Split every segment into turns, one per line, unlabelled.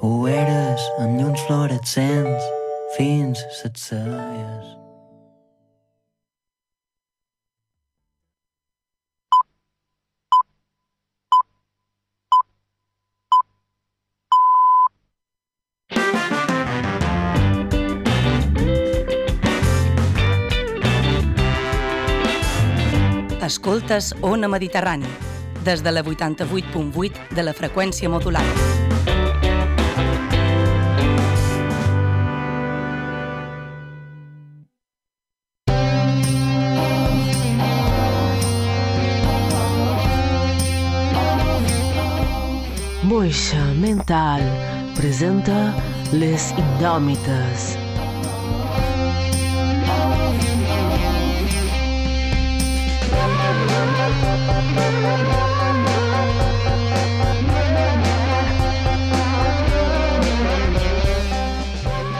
Ho eres amb llums fluorescents fins set celles.
Escoltes Ona Mediterrani, des de la 88.8 de la freqüència modulada.
Moixa Mental presenta Les Indòmites.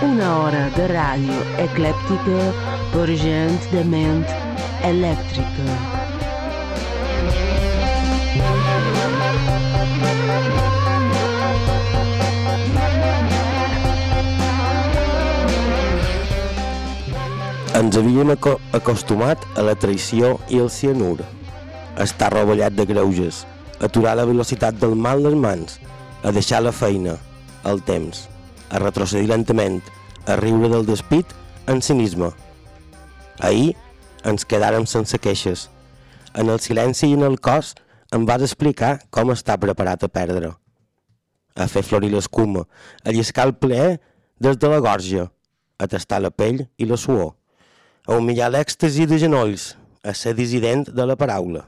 Una hora de ràdio eclèptica per gent de ment elèctrica.
Ens havíem aco acostumat a la traïció i el cianur, a estar rovellat de greuges, a aturar la velocitat del mal les mans, a deixar la feina, el temps, a retrocedir lentament, a riure del despit en cinisme. Ahir ens quedàrem sense queixes. En el silenci i en el cos em vas explicar com està preparat a perdre. A fer florir l'escuma, a lliscar el plaer des de la gorja, a tastar la pell i la suor, a humillar l'èxtasi de genolls, a ser dissident de la paraula.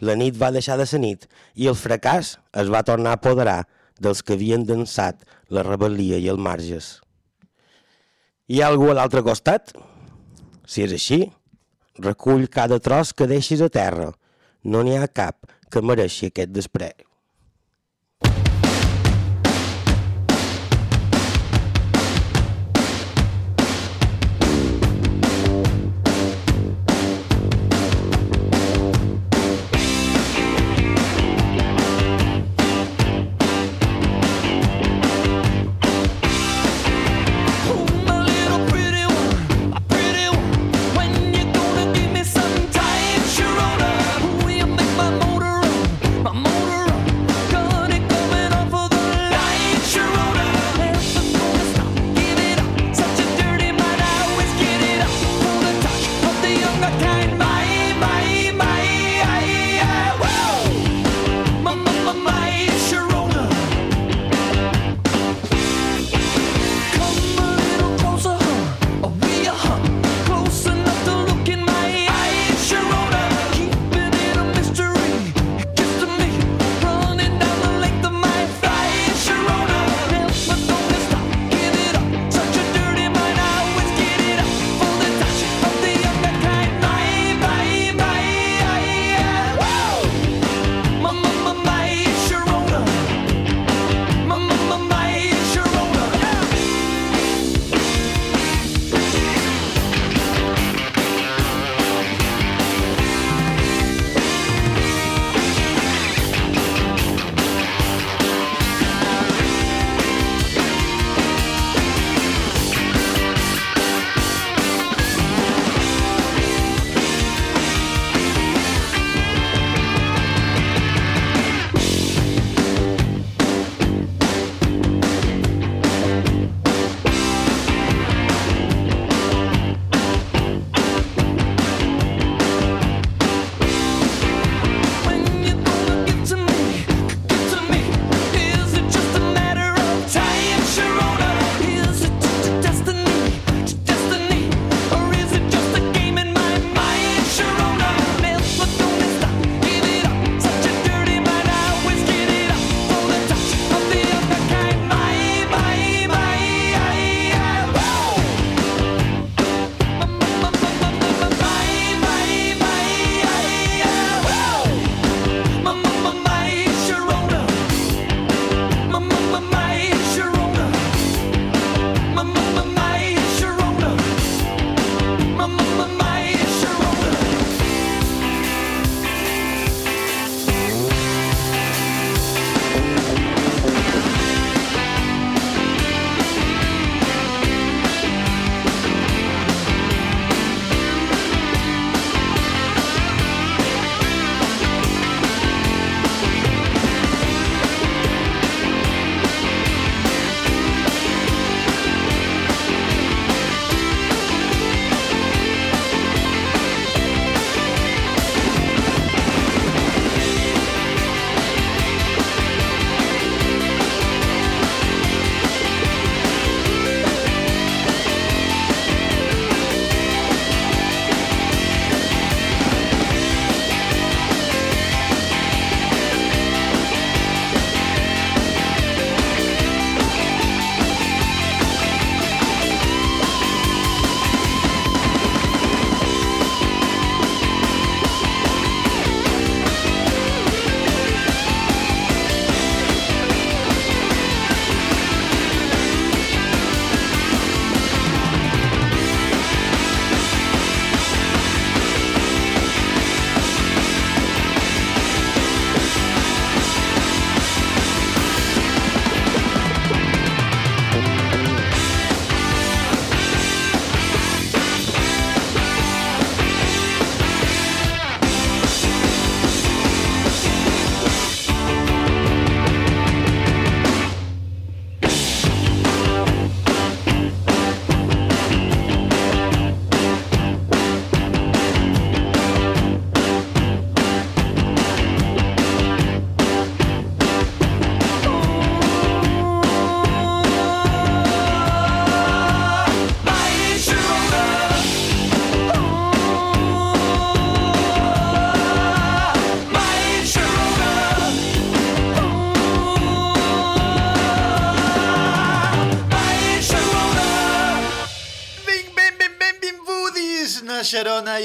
La nit va deixar de ser nit i el fracàs es va tornar a apoderar dels que havien dansat la rebel·lia i el marges. Hi ha algú a l'altre costat? Si és així, recull cada tros que deixis a terra. No n'hi ha cap que mereixi aquest despre.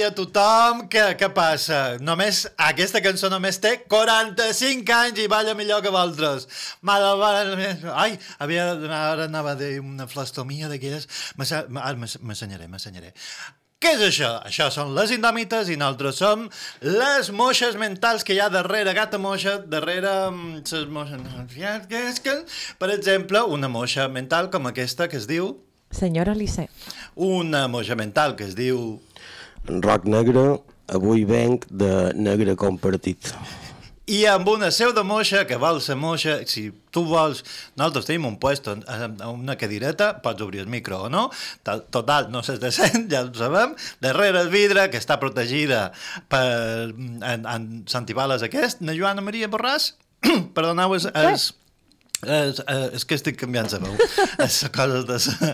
I a tothom. Què, què passa? Només, aquesta cançó només té 45 anys i balla millor que vosaltres. Mare, mare, ai, havia, ara anava a dir una flastomia d'aquelles. Ara m'assenyaré, m'assenyaré. Què és això? Això són les indòmites i nosaltres som les moixes mentals que hi ha darrere gata moixa, darrere mm, ses moixes... Que que, per exemple, una moixa mental com aquesta que es diu...
Senyora Lissé.
Una moixa mental que es diu...
Rock negre, avui venc de negre compartit.
I amb una seu de moixa que vol ser moixa, si tu vols, nosaltres tenim un puesto, una cadireta, pots obrir el micro o no, Tal- total, no s'és decent, ja ho sabem, darrere el vidre, que està protegida per en, en Santibales aquest, na Joana Maria Borràs, perdoneu, és, és, és, és que estic canviant la veu, és la cosa de sa,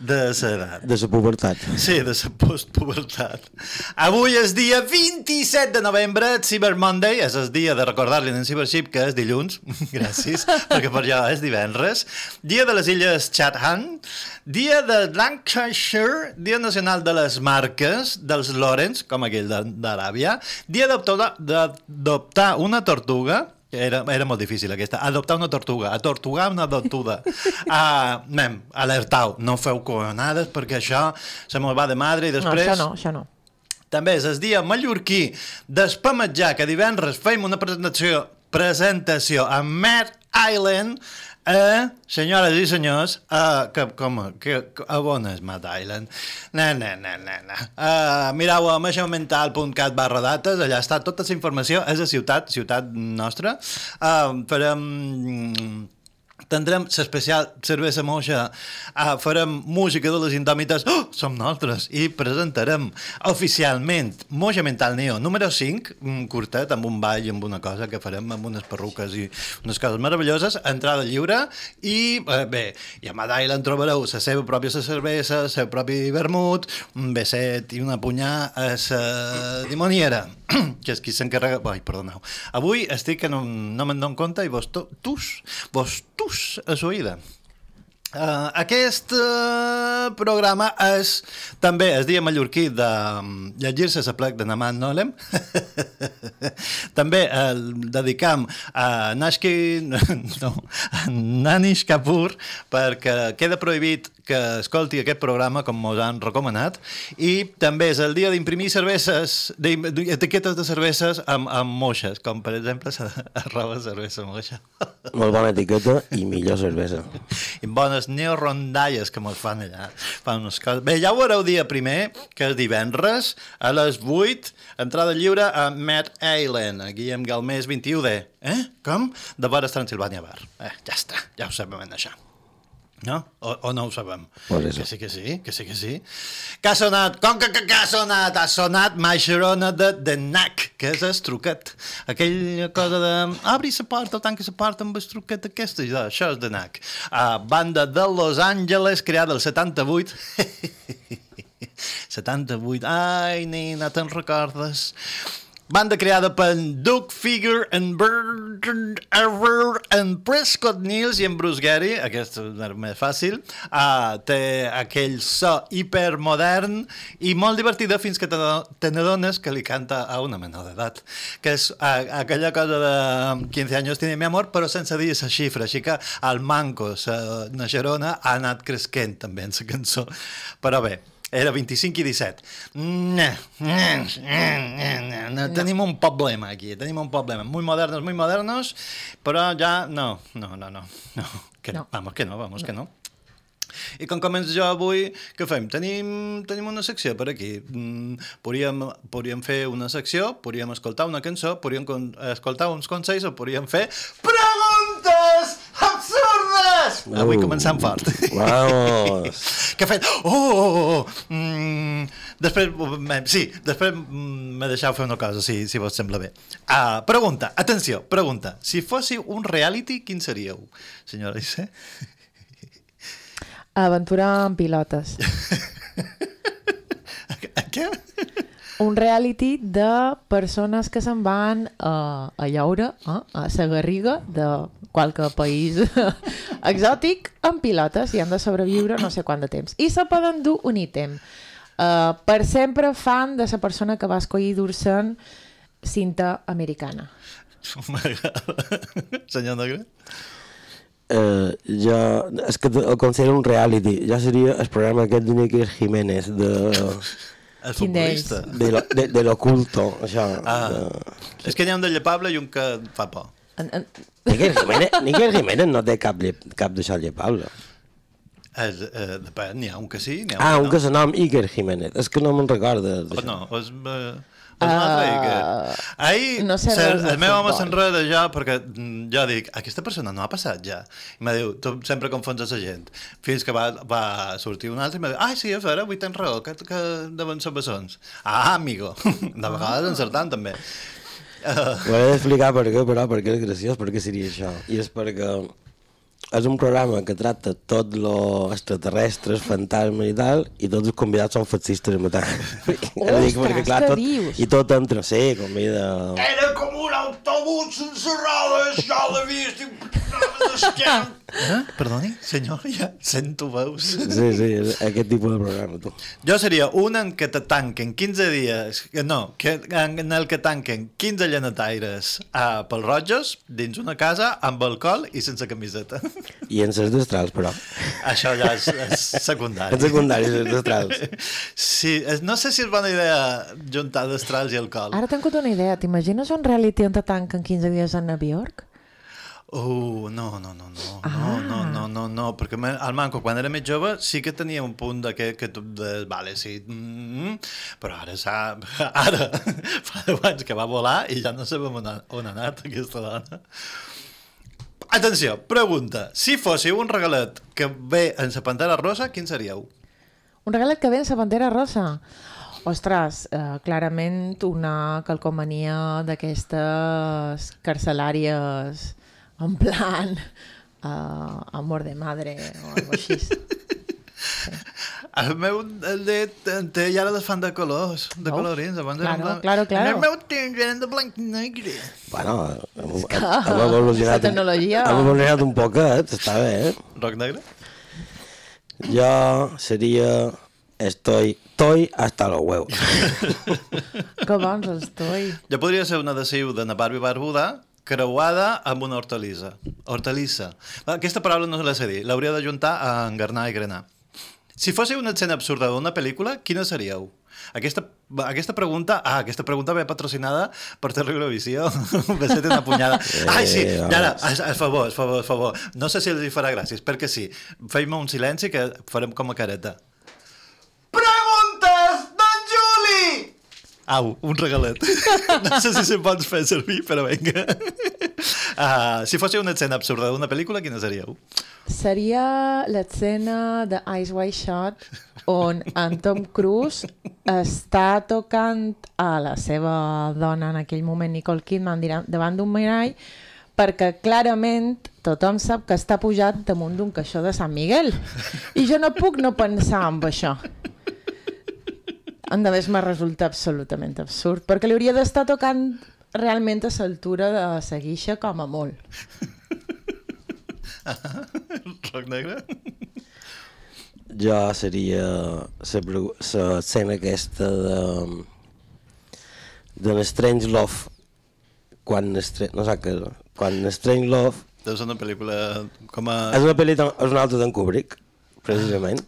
de sa edat.
De la pubertat.
Sí, de la postpubertat. Avui és dia 27 de novembre, Cyber Monday, és el dia de recordar-li en Cybership que és dilluns, gràcies, perquè per jo és divendres, dia de les Illes Chatham, dia de Lancashire, dia nacional de les marques, dels Lawrence, com aquell de- d'Aràbia, dia d'adoptar una tortuga, era, era molt difícil aquesta. Adoptar una tortuga. Atortugar una tortuga. Uh, nen, alertau, no feu coronades perquè això se me'n va de madre i
No,
després...
això no, això no.
També és el dia mallorquí d'espametjar, que divendres fem una presentació presentació a Mad Island eh, senyores i senyors, uh, que, com, que, a on és Mad Island? No, no, no, no, no. Uh, mireu a meixamental.cat barra dates, allà està tota la informació, és a ciutat, ciutat nostra. Uh, farem tindrem l'especial cervesa moixa, uh, farem música de les indòmites, oh, som nosaltres, i presentarem oficialment Moixa Mental Neo número 5, un curtet amb un ball amb una cosa que farem amb unes perruques i unes coses meravelloses, entrada lliure i eh, bé, i a Mad Island trobareu la seva pròpia cervesa, el seu propi vermut, un beset i una punyà a la dimoniera que és qui s'encarrega... Ai, perdoneu. Avui estic que no, no me'n dono compte i vos tus, vos tus a s'oïda. Uh, aquest uh, programa és també el dia mallorquí de um, llegir-se la plec de Naman Nolem. també el dedicam a Nashki, no, a Nanish Kapoor perquè queda prohibit que escolti aquest programa com mos han recomanat i també és el dia d'imprimir cerveses, etiquetes de cerveses amb, amb moixes, com per exemple la roba cervesa moixa.
Molt bona etiqueta i millor cervesa.
i bones neorondalles que mos fan allà. Fan unes coses... Bé, ja ho veureu dia primer, que és divendres, a les 8, entrada lliure a Mad Island, a Guillem Galmés 21D. Eh? Com? De Bores Transilvània Bar. Eh, ja està, ja ho sabem això. No? O, o no ho sabem?
Por eso.
Que sí, que sí, que sí, que sí. Que ha sonat, com que, que, que ha sonat? Ha sonat My de The Knack, que és el truquet. Aquella cosa de... Abri la porta, tanca la porta amb el truquet aquesta. I això és The Knack. Uh, banda de Los Angeles, creada el 78. 78. Ai, nena, te'n recordes? Banda creada per Doug Figure, en Bertrand Ever, en Prescott Niels i en Bruce Gary, aquest és més fàcil, uh, té aquell so hipermodern i molt divertida fins que te, n'adones que li canta a una menor d'edat, que és uh, aquella cosa de 15 anys tiene mi amor, però sense dir la xifra, així que el manco, la naixerona, ha anat cresquent també en la cançó. Però bé, era 25 i 17. No, no, no, no, no. Tenim un problema aquí, tenim un problema. Muy modernos, muy modernos, però ja no, no, no, no. no. Que no.
No.
Vamos que no, vamos que no. I com començo jo avui, què fem? Tenim, tenim una secció per aquí. Mm, podríem, podríem fer una secció, podríem escoltar una cançó, podríem con escoltar uns consells o podríem fer preguntes absurdes! Uh. Avui començant fort.
Vamos!
que ha fet... Oh, oh, oh, oh. Mm, després, mm, sí, després mm, me deixeu fer una cosa, si, si vos sembla bé. Uh, pregunta, atenció, pregunta. Si fóssiu un reality, quin seríeu, senyora Issé?
Aventura amb pilotes.
Què?
Un reality de persones que se'n van a, a llaure, eh, a la Garriga de qualque país exòtic amb pilotes i han de sobreviure no sé quant de temps. I se poden dur un ítem. Uh, per sempre fan de la persona que va escollir dur-se'n cinta americana.
M'agrada. Senyor Negre?
Eh, jo, és que el considero un reality. Ja seria el programa aquest Níker Jiménez, de,
El futbolista.
de, lo- de, de l'oculto, això.
Ah,
De...
és que n'hi ha un de llepable i un que fa por.
En, en,
Níker Jiménez, Níker Jiménez no té cap, lle- cap d'això llepable.
És, eh, depèn, n'hi ha un que sí, n'hi ha
Ah, un
no.
que se nom Iker Jiménez. És que no me'n recorda.
O
d'això.
no, és... Eh, és un altre
Ah,
Iker. Ahir,
no sé
ser,
de
el meu home s'enreda ja perquè mm, jo dic, aquesta persona no ha passat ja. I me diu, tu sempre confons a la gent. Fins que va, va sortir un altre i me diu, ah, sí, és vera, avui tens raó, que, que deuen ser bessons. Ah, amigo. De vegades encertant també. Uh,
Ho he d'explicar per què, però, perquè és graciós, perquè seria això. I és perquè és un programa que tracta tot lo extraterrestres, fantasmes i tal, i tots els convidats són fascistes a matar.
Ostres, què
tot,
dius?
I tot entra, sí, com de...
Era com un autobús sense rodes, jo l'he vist i d'esquerra. Eh? Perdoni, senyor, ja sento veus.
Sí, sí, és aquest tipus de programa, tu.
Jo seria un en què te tanquen 15 dies, que no, que, en el que tanquen 15 llenataires a pels rojos dins una casa amb alcohol i sense camiseta.
I en ses destrals, però.
Això ja és, és secundari.
En secundari, ses destrals.
Sí, és, no sé si és bona idea juntar destrals i alcohol.
ara tinc una idea. T'imagines un reality on te tanquen 15 dies a Nova York?
Uh, no, no, no, no,
Ah.
no, no, no, no, no, perquè el Manco, quan era més jove, sí que tenia un punt de que, que tu, de, vale, sí, mm, però ara s'ha, ara, fa 10 anys que va volar i ja no sabem on ha, on ha anat aquesta dona. Atenció, pregunta, si fóssiu un regalet que ve en sa pantera rosa, quin seríeu?
Un regalet que ve en la bandera rosa. Ostres, eh, clarament una calcomania d'aquestes carcelàries en plan uh, amor de madre o algo així.
El meu el de, té ja les fan de colors, de
Oh,
colorins. Abans
claro,
blanc.
claro, claro.
El meu tenen de blanc i negre.
Bueno, hem,
que
hem evolucionat,
la tecnologia-
hem evolucionat un poquet, està bé, eh?
Roc negre?
Jo seria... Estoy, estoy hasta los huevos.
Que bons estoy.
Jo podria ser un adhesiu de Barbie barbuda creuada amb una hortalissa. Hortalissa. Aquesta paraula no la sé dir. L'hauria de juntar a engarnar i grenar. Si fóssiu una escena absurda d'una pel·lícula, quina seríeu? Aquesta, aquesta pregunta... Ah, aquesta pregunta ve patrocinada per Terrible Visió. Ve ser una punyada. Ai, sí,
Eh,
ara, a favor, a favor, a favor. No sé si els hi farà gràcies, perquè sí. Feim un silenci que farem com a careta. Au, un regalet. No sé si se'n pots fer servir, però vinga. Uh, si fóssiu una escena absurda d'una pel·lícula, quina seríeu?
Seria l'escena de Ice White Shot on en Tom Cruise està tocant a la seva dona en aquell moment, Nicole Kidman, davant d'un mirall perquè clarament tothom sap que està pujat damunt d'un caixó de Sant Miguel. I jo no puc no pensar en això. A més, me resulta absolutament absurd, perquè li hauria d'estar tocant realment a l'altura de la guixa com a molt.
Roc negre?
Jo seria la escena aquesta de de Strange Love quan no sé què quan Strange Love
Deu ser una pel·lícula com a...
és una d'en- és una altra d'en Kubrick precisament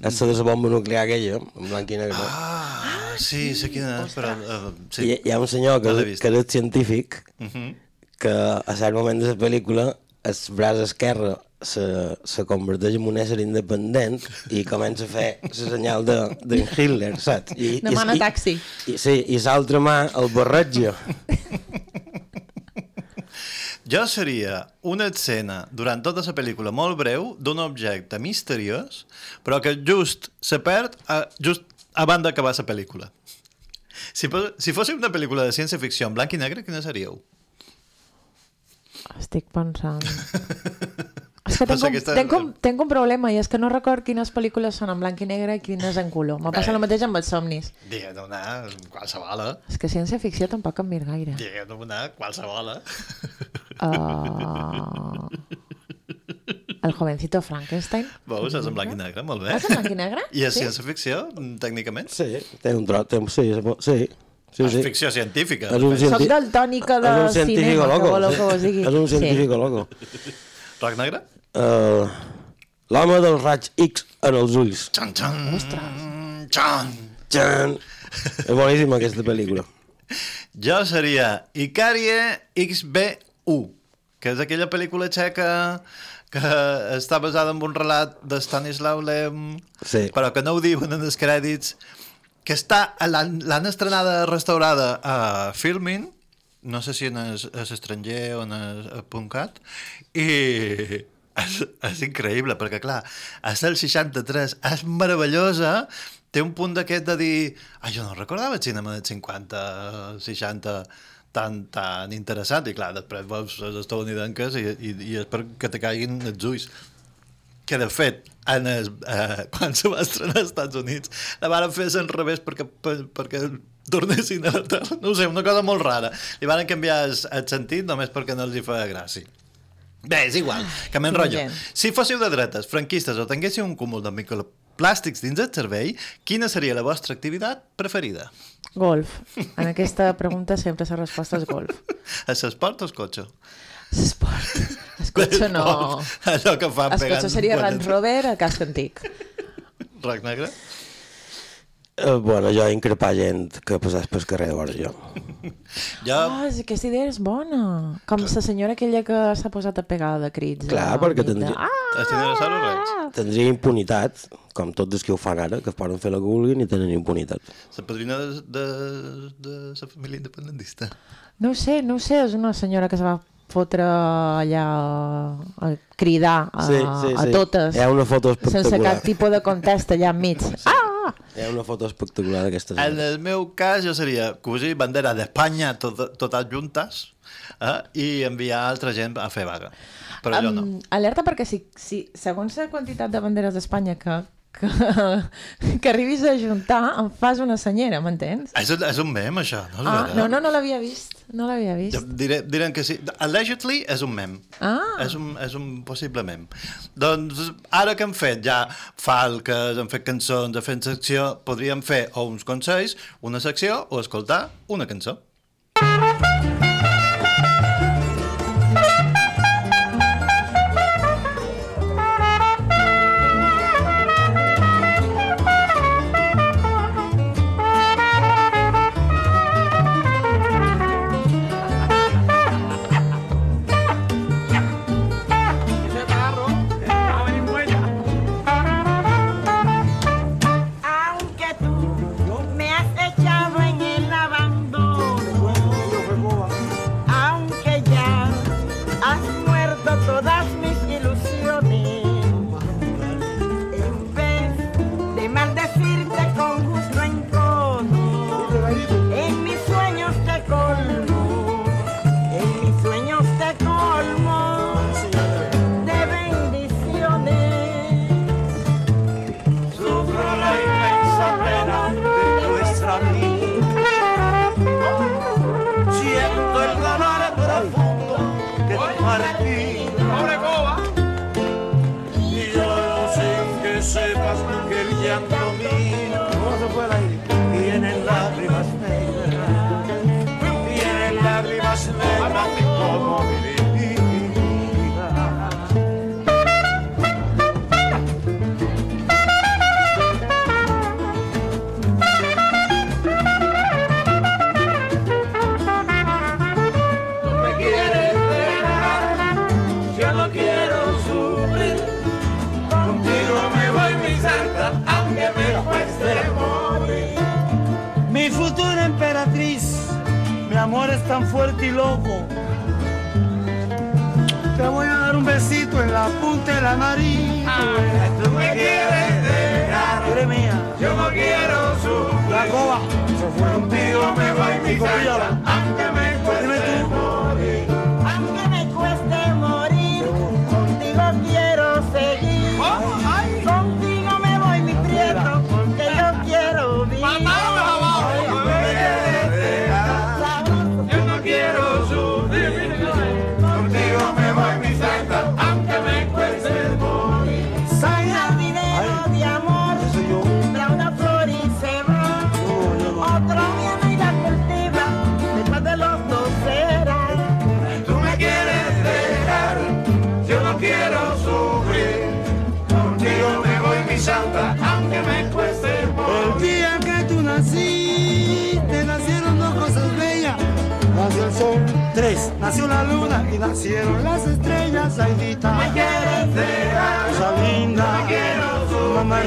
és la de la bomba nuclear aquella en blanc i negre
Ah, sí, sé quina és, però... Uh,
sí. hi, hi ha un senyor que,
No
que és científic
Uh -huh.
que a cert moment de la pel·lícula el braç esquerre se, se converteix en un ésser independent i comença a fer la senyal de, de Hitler, saps? I,
Demana
i,
taxi.
I, sí, i l'altra mà el barreja.
Jo seria una escena durant tota la pel·lícula molt breu d'un objecte misteriós però que just se perd a, just abans d'acabar la pel·lícula. Si, si fóssiu una pel·lícula de ciència-ficció en blanc i negre, quina seríeu?
Estic pensant... És que tenc, un,
aquesta-
tenc, un, tenc un problema i és que no record quines pel·lícules són en blanc i negre i quines en color. Me passa el mateix amb els somnis.
Digue'm una, qualsevol, eh?
És que ciència-ficció tampoc em mir gaire.
Digue'm una, qualsevol, eh?
Uh... El jovencito Frankenstein.
Veus, és en blanc i negre, molt bé.
És en blanc i negre?
I és
Sí?
ciència-ficció, tècnicament?
Sí, té un tros, té un... Sí, sí, sí. sí,
És
sí.
ficció científica.
És un
Soc
cienti-
daltònica de
és un científic
cinema, que
loco.
voleu
sí.
que vos digui.
És un
Sí.
científic loco.
Rock negre?
Uh, L'home dels raigs X en els ulls.
Xan, xan, xan.
Txan! És boníssima aquesta pel·lícula.
Jo seria Icarie XB1, que és aquella pel·lícula txeca que està basada en un relat de Stanislau Lem,
Sí.
però que no ho diuen en els crèdits, que està l'han estrenada restaurada a Filmin, no sé si en es, es estranger o en es, a .cat, i és, és increïble, perquè clar, és el 63, és meravellosa, té un punt d'aquest de dir ah, jo no recordava el cinema dels 50, 60 tan, tan interessant, i clar, després veus les estadounidenques i, i, i és perquè te caiguin els ulls. Que de fet en es, eh, quan se va estrenar als Estats Units la van fer al revés perquè, per, perquè tornessin a la Terra. No sé, una cosa molt rara. Li van canviar el, el sentit només perquè no els hi feia gràcia. Bé, és igual, que m'enrotllo.
gent.
si fóssiu de dretes, franquistes o tinguéssiu un cúmul de microplàstics dins el cervell quina seria la vostra activitat preferida?
Golf. En aquesta pregunta sempre la resposta és golf.
És l'esport o el cotxe?
L'esport. El cotxe no...
allò que fa
El cotxe seria Range Rover a casc antic.
Roc negre?
Uh, bueno, jo increpar gent que passés pel carrer de vora jo.
jo
Ah, és- aquesta idea és bona. Com la senyora aquella que s'ha posat a pegar de crits.
Clar,
al
perquè tindria-
Ah!
res?
Tindria impunitat, com tots els que ho fan ara, que poden fer la que vulguin i tenen impunitat.
La padrina de, de, de la família independentista.
No ho sé, no ho sé, és una senyora que se va fotre allà a, a cridar a,
Sí, sí,
a
sí.
totes
Hi ha una foto
sense
espectacular.
cap tipus de contest allà enmig. Ah!
Hi ha una foto espectacular d'aquesta
En el meu cas jo seria cosir bandera d'Espanya tot, totes juntes eh? i enviar altra gent a fer vaga. Però jo no.
Um, alerta perquè si, si segons la quantitat de banderes d'Espanya que, que, que arribis a juntar, em fas una senyera, m'entens?
És, és un mem, això, no
Ah, no, no, no l'havia vist. No l'havia vist.
diré, direm que sí. Allegedly és un mem.
Ah.
És un, és un possible mem. Doncs ara que hem fet ja falques, hem fet cançons, hem fet secció, podríem fer o uns consells, una secció o escoltar una cançó.
Aunque
que sepas que el llanto mío tiene
tan fuerte y loco. Te voy a dar un besito en la punta de la nariz.
Tú me quieres dejar,
Tú eres mía.
yo no quiero sufrir.
La coba.
Contigo me voy mi santa, aunque me
Al cielo las estrellas, Aidita.
Me quieres dejar.
Cosa linda.
Me
quiero
subir. Mamá.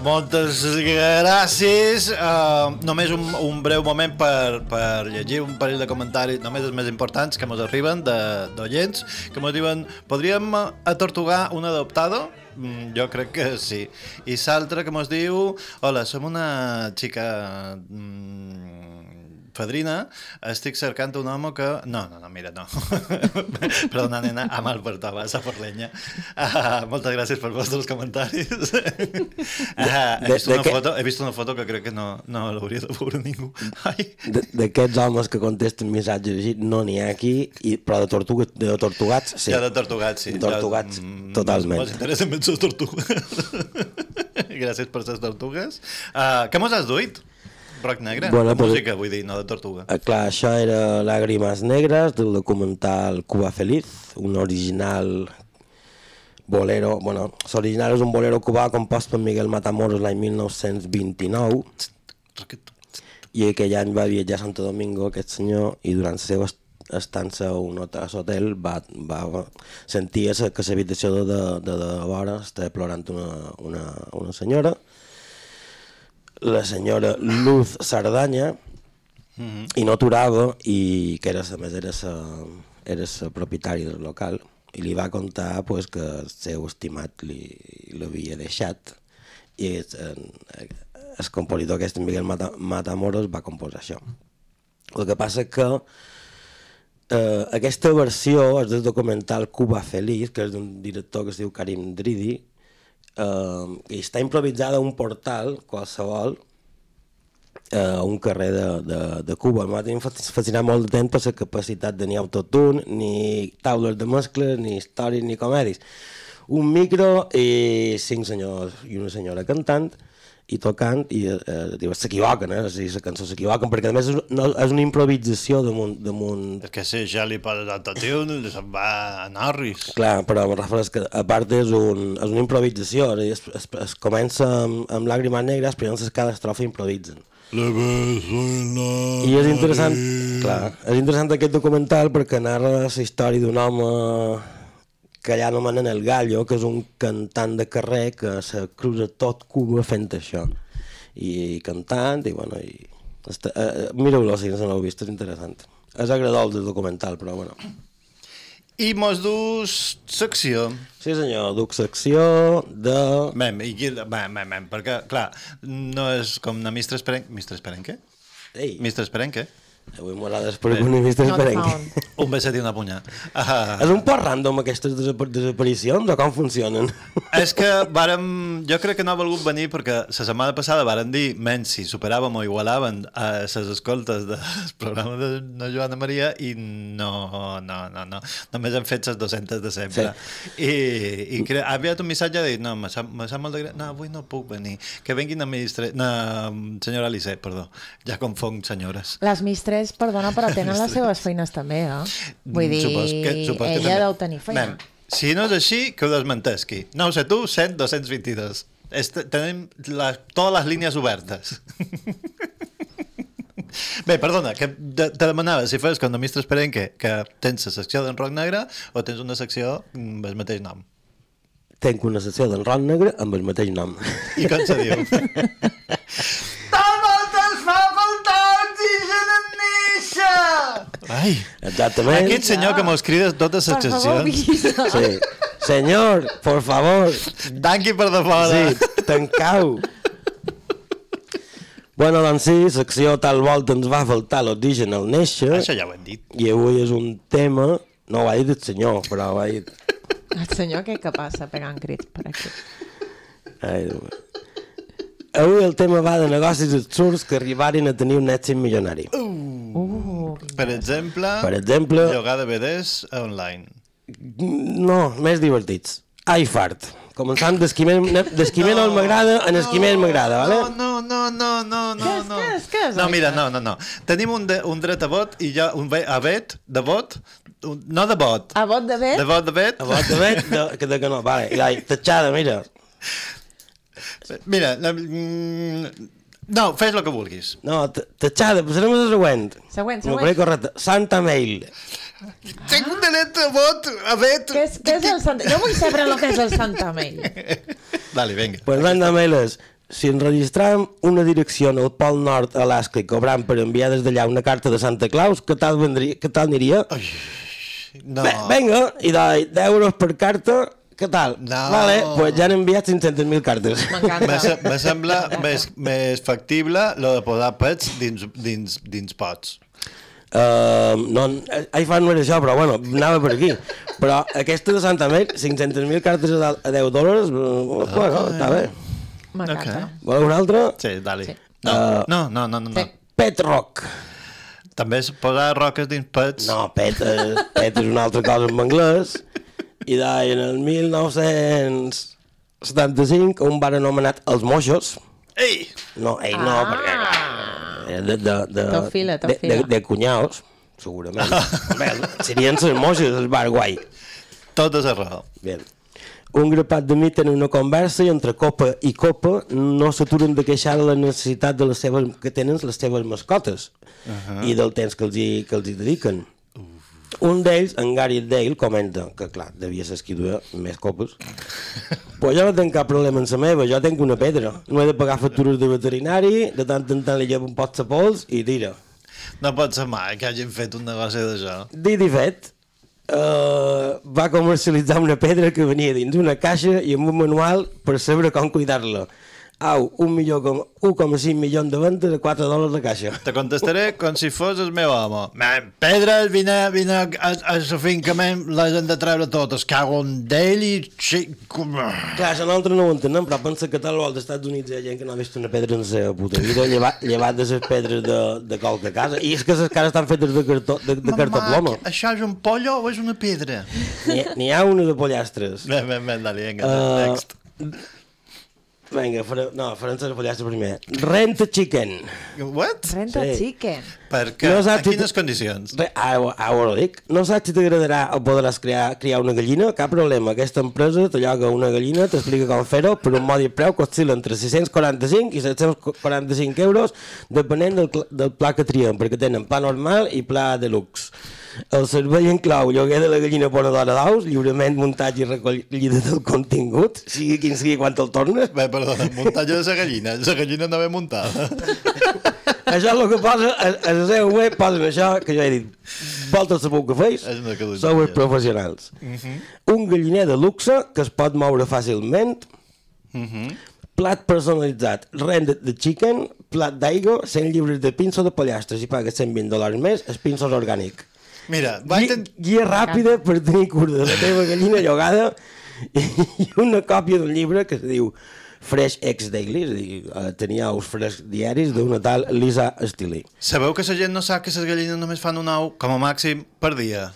Moltes gràcies. Uh, només un, un breu moment per, per llegir un parell de comentaris, només els més importants que ens arriben d'oients, que ens diuen, podríem atortugar un adoptado? Mm, jo crec que sí. I l'altre que ens diu, hola, som una xica mm, fadrina, estic cercant un home que... No, no, no, mira, no. Perdona, nena, a mal per tova, a por leña. Uh, moltes gràcies per vostres comentaris. Uh, he, vist una foto, he vist una foto que crec que no, no l'hauria de veure ningú.
D'aquests homes que contesten missatges així, no n'hi ha aquí, i, però de, tortuga, de tortugats, sí.
Ja de tortugats, sí.
De tortugats,
Ja, mm,
totalment.
Mos interessen més les tortugues. gràcies per les tortugues. Uh, què mos has duit? Rock negre?
Bueno,
Música, vull dir, no de tortuga.
Eh, clar, això era Lágrimas Negres, del documental Cuba Feliz, un original bolero, bueno, l'original és un bolero cubà compost per Miguel Matamoros l'any 1929, i aquell any va viatjar a Santo Domingo aquest senyor i durant la seva est- estança a un hotel, va, va sentir que l'habitació de, de, de, de vora estava plorant una, una, una senyora la senyora Luz Sardanya i no aturava i que era, a més era sa, era sa propietària del local i li va contar pues, que el seu estimat l'havia deixat i el, el compositor aquest Miguel Mata, Matamoros va composar això. El que passa que eh, aquesta versió és del documental Cuba Feliz que és d'un director que es diu Karim Dridi eh, i està improvisada un portal qualsevol a un carrer de, de, de Cuba. M'ha fascinat molt de temps per la capacitat de ni autotune, ni taules de mescles, ni històries, ni comèdies. Un micro i cinc senyors i una senyora cantant i tocant i eh, diu, s'equivoquen, eh? Si la cançó s'equivoquen, perquè a més és, no, és una improvisació damunt, damunt
És que si ja li posa d'autotune, se'n va a Norris.
Clar, però me refereix que a part és, un, és una improvisació, és, es, es, es comença amb, amb làgrimes negres, però llavors cada estrofa improvisen. I és interessant, clar, és interessant aquest documental perquè narra la història d'un home que allà anomenen el Gallo, que és un cantant de carrer que se cruza tot Cuba fent això. I cantant, i bueno, i... Està, eh, Mireu-lo si no l'heu vist, és interessant. És agradable el documental, però bueno.
I mos dus secció.
Sí senyor, duc secció de...
Mem, i. Mem, mem, mem, perquè, clar, no és com una Mistre Esperenque... Mistre Esperenque?
Ei,
Mistre Esperenque?
Avui m'agrades per un vista
Not
esperenc.
Un beset i una punya. Ah,
És un poc random aquestes desap desaparicions o com funcionen?
és que vàrem, jo crec que no ha volgut venir perquè la setmana passada varen dir menys si superàvem o igualàvem a les escoltes del programa de, de Joana Maria i no, no, no, no. Només hem fet les 200 de sempre. Sí. I, i cre... ha enviat un missatge de dir, no, me sap, me sap molt de greu, no, avui no puc venir. Que venguin a ministre... No, senyora Alice, perdó. Ja confong senyores.
Les mistres, perdona, però tenen les seves feines també, eh? Vull dir,
Supos que, supos que
ella
també.
deu tenir feina.
Mem, si no és així, que ho desmentesqui. No ho sé tu, 100, 222. És, tenim la, totes les línies obertes. Bé, perdona, que te, te demanava si fes com de Mistre Esperenque, que tens la secció d'en Roc Negre o tens una secció amb el mateix nom.
Tenc una sessió d'en Ron Negre amb el mateix nom.
I com se diu? Ai,
Exactament.
aquest senyor que mos crida totes les.
Guisa.
Sí. Senyor, por favor.
Tanqui per de fora.
Sí, tancau. Bueno, doncs sí, secció tal volta ens va faltar l'origen al néixer.
Això ja ho hem dit.
I avui és un tema... No ho ha dit el senyor, però ho ha dit...
El senyor què que passa pegant crits per aquí?
Ai, Déu. Avui el tema va de negocis absurds que arribaren a tenir un èxit milionari.
Uh,
Per exemple,
Per exemple,
llogar DVDs online.
no, més divertits. iFart. Començant d'esquiment d'esquiment no, m'agrada, en esquiment m'agrada, vale?
No, no, no, no, no,
Què és,
no.
què és, què és
No, mira, no, no, no. Tenim un, de, un dret a vot i ja un ve, a vet, de vot, un, no de vot,
A vot de bé?
de vot de vet.
A vot de vet, de, que de que no, vale. I la tatxada, mira.
Mira, mm, no, fes el que vulguis.
No, tatxada, passarem a la següent.
Següent,
No,
següent.
però correcte. Santa Mail.
Tinc un dret a vot, a vet.
Què és, què és el Santa... Jo vull saber el que és el Santa Mail.
Dale, vinga.
Pues Santa Mail és, si enregistrem una direcció en el Pol Nord Alaska i cobram per enviar des d'allà una carta de Santa Claus, què tal, vendria, què tal aniria?
No.
Bé, venga, i de 10 euros per carta, què tal?
No.
Vale, pues ja han enviat 500.000 cartes.
Me,
M'encanta.
me sembla més, més factible lo de posar pets dins, dins, dins pots.
Uh, no, ai fan no era això, però bueno, anava per aquí. Però aquesta de Santa Mail, 500.000 cartes a a 10 dòlars, uh, bueno, està bé.
M'encanta.
Voleu una altra?
Sí, dali.
Sí.
No,
Uh,
no, no, no, no, no.
Sí.
Pet Rock.
També és posar roques dins pets.
No, pet, eh, pet és una altra cosa en anglès. I d'ahir, en el 1975, un van anomenat els moixos.
Ei!
No, ell no,
Ah.
perquè era de, de, de, de, de,
tofila.
de cunyaos, segurament. Bé, serien els moixos, el bar guai.
Tot és raó.
Bé. Un grapat de mit tenen una conversa i entre copa i copa no s'aturen de queixar de la necessitat de les seves, que tenen les seves mascotes uh -huh. i del temps que els hi, que els hi dediquen. Un d'ells, en Gary Dale, comenta que, clar, devia ser qui duia més copes. pues jo no tinc cap problema en la meva, jo tinc una pedra. No he de pagar factures de veterinari, de tant en tant li llevo un pot de pols i tira.
No pot ser mai que hagin fet un negoci d'això.
Dit i fet, uh, va comercialitzar una pedra que venia dins una caixa i amb un manual per saber com cuidar-la. Au, 1,5 milions de ventes a 4 dòlars la caixa.
Te contestaré com si fos el meu home. Man, pedres, vine, vine a, a la finca, men, les hem de treure totes. Cago en d'ell i... Com...
Clar, això nosaltres no ho entenem, però pensa que tal volta als Estats Units hi ha gent que no ha vist una pedra en la seva puta vida, llevat, llevat de les pedres de, de qualque casa. I és que les cases estan fetes de, cartó, de, de cartaploma.
això és un pollo o és una pedra?
N'hi n'hi ha una de pollastres.
Ben, ben, ben, dale, vinga,
Uh,
next.
Vinga, faré, no, farem les pollastres primer. Rent a chicken.
What?
Renta
Sí.
chicken.
Per què?
No saps
en
si
quines
tu-
condicions?
Re, ho- ah, ho dic. No saps si t'agradarà o podràs crear, criar una gallina? Cap problema. Aquesta empresa te lloga una gallina, t'explica com fer-ho, per un modi preu que oscil·la entre 645 i 745 euros, depenent del, del pla que triem, perquè tenen pla normal i pla deluxe. El servei inclou lloguer de la gallina ponedora d'ous, lliurement, muntatge i recollida del contingut, sigui quin sigui quan te'l tornes.
Bé, perdona, muntatge de la gallina. La gallina no ve muntada.
Això és el que posa, a, la seva web posen això, que jo he dit, volta sabeu que feis, sou els professionals. Un galliner de luxe que es pot moure fàcilment, plat personalitzat, rendet de chicken, plat d'aigua, 100 llibres de pinso de pollastres i pagues 120 dòlars més, el pinso és orgànic.
Mira, va
Gui,
intent...
guia ràpida per tenir cura de la teva gallina llogada i una còpia d'un llibre que es diu Fresh Eggs Daily, és a dir, eh, tenia ous frescs diaris d'una tal Lisa Stilly.
Sabeu que la gent no sap que les gallines només fan un ou, com a màxim, per dia?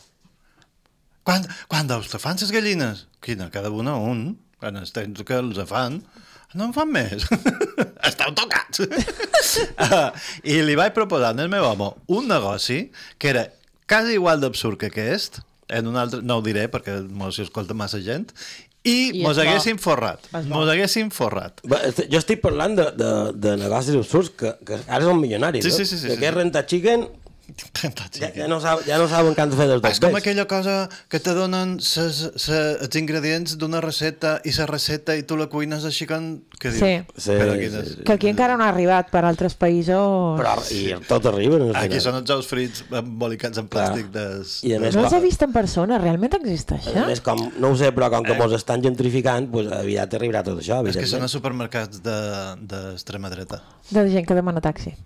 Quan, quan d'ous te fan les gallines? Quina? Cada una un. Quan els temps que els fan, no en fan més. Esteu tocats. I li vaig proposar al meu home un negoci que era quasi igual d'absurd que aquest, en un altre, no ho diré perquè hi escolta massa gent, i,
I
mos haguéssim forrat. Mos haguéssim forrat.
Est- Jo estic parlant de, de, de negocis absurds que, que ara són milionaris.
Sí,
no?
sí, sí, sí,
De
sí,
rentar chicken, Ja, ja, no sab, ja no saben què han de fer dels dos
És com
bes.
aquella cosa que te donen ses, ses, els ingredients d'una recepta i la recepta i tu la cuines així com... Què dius?
Sí.
Sí,
Però quines...
sí.
Que aquí encara no ha arribat per altres països.
Però, I tot arriba. No
Aquí són els ous frits embolicats en plàstic des...
I a més,
No els he vist en persona, realment
a
existeixen?
més com, no ho sé, però com que mos estan gentrificant, pues, aviat arribarà tot això,
És que són a supermercats de- d'extrema de, dreta.
De gent que demana taxi.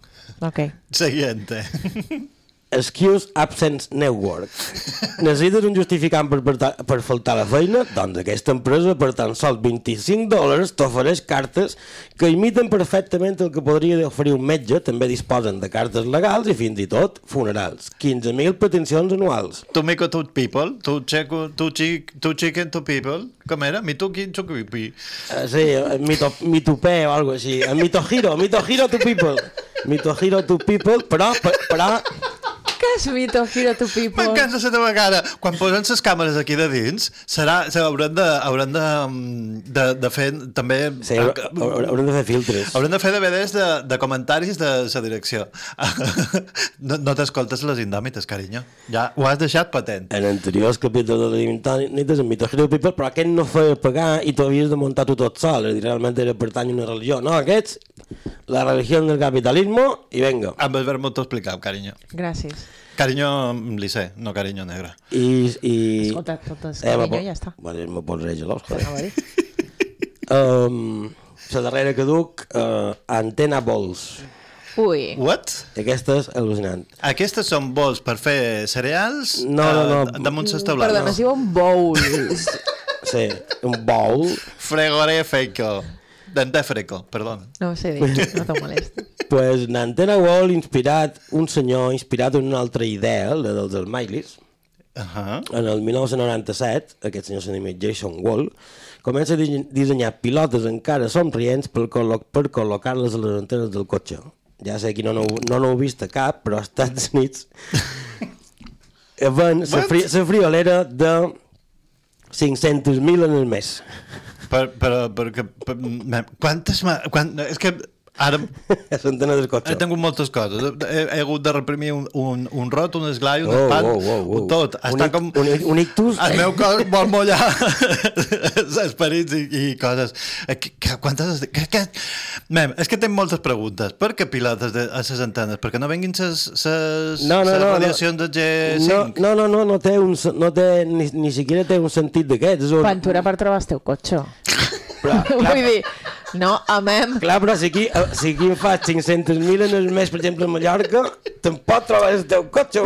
Ok.
Siguiente.
Excuse Absence Network. Necessites un justificant per, per, per faltar a la feina? Doncs aquesta empresa per tan sols 25 dòlars t'ofereix cartes que imiten perfectament el que podria oferir un metge, també disposen de cartes legals i fins i tot funerals. 15.000 peticions anuals.
Tu mico tu people, tu checo, tu, chic, tu chicken to people. Com era? Mi tu qui tu qui
Uh, sí, eh, mito, mitopé o algo així. Eh, Mitohiro, Mitohiro to people. Mitohiro to people, però, però
és Mito Hero to People?
M'encanta la teva cara. Quan posen les càmeres aquí de dins, serà, se hauran de, hauran de, mm, de, de fer també...
sí, haur- haurem de fer filtres.
Hauran de fer DVDs de, de comentaris de la direcció. No, no t'escoltes les indòmites, carinyo. Ja ho has deixat patent.
En anteriors capítols de l'Intònites, en Mitohiro People, però aquest no feia pagar i tu havies de muntar tu tot sol, és dir, realment era pertany a una religió. No, aquests, la religió del capitalismo, i venga.
Amb el verbo t'ho explicat, carinyo.
Gràcies.
Carinyo licé, no carinyo negre.
I, i...
Escolta, tot és
me
carinyo
po-
i ja està.
Bueno, me posaré gelós,
Anava a
joder.
dir.
Um, la darrera que duc, uh, Antena Balls.
Ui.
What?
Aquesta és al·lucinant.
Aquestes són bols per fer cereals
No, no, no.
eh, damunt les teulades.
Perdona, es diuen bowls.
Sí, un bowl.
Fregoré feco. Dente freco, perdona.
No ho sé dir, no te molesti.
pues, en Antena Wall, inspirat, un senyor inspirat en una altra idea, la dels Smileys,
Uh -huh.
en el 1997, aquest senyor s'anima Jason Wall, comença a dissenyar pilotes encara somrients per, col·lo per col·locar-les a les antenes del cotxe. Ja sé que no n'heu no n'heu vist a cap, però als Estats Units ven la fri friolera de 500.000 en el mes.
Per, per, perquè, per, me- quantes... ma- Quan, és que ara
A l'antena del cotxe.
he tingut moltes coses. He, he hagut de reprimir un, un, un rot, un esglai, un
Oh,
espant,
oh, oh, oh.
un tot.
Un
Està
ic-
com...
un- un ictus?
El meu cos vol mullar els esperits i, i coses. Eh, Que, que, quantes... Que, que... Mem, és que tinc moltes preguntes. Per què pilotes de, a les antenes? Perquè no venguin les
No, no, no,
radiacions
no.
de
No,
G5?
no, no, no, no té un, no té, ni, ni siquiera té un sentit d'aquests. és un-
Ventura per trobar el teu cotxe.
Però, clar,
Vull dir, no, amem.
clar, però si aquí, eh, si aquí em faig 500.000 en el mes, per exemple, a Mallorca, te'n pot trobar el teu cotxe.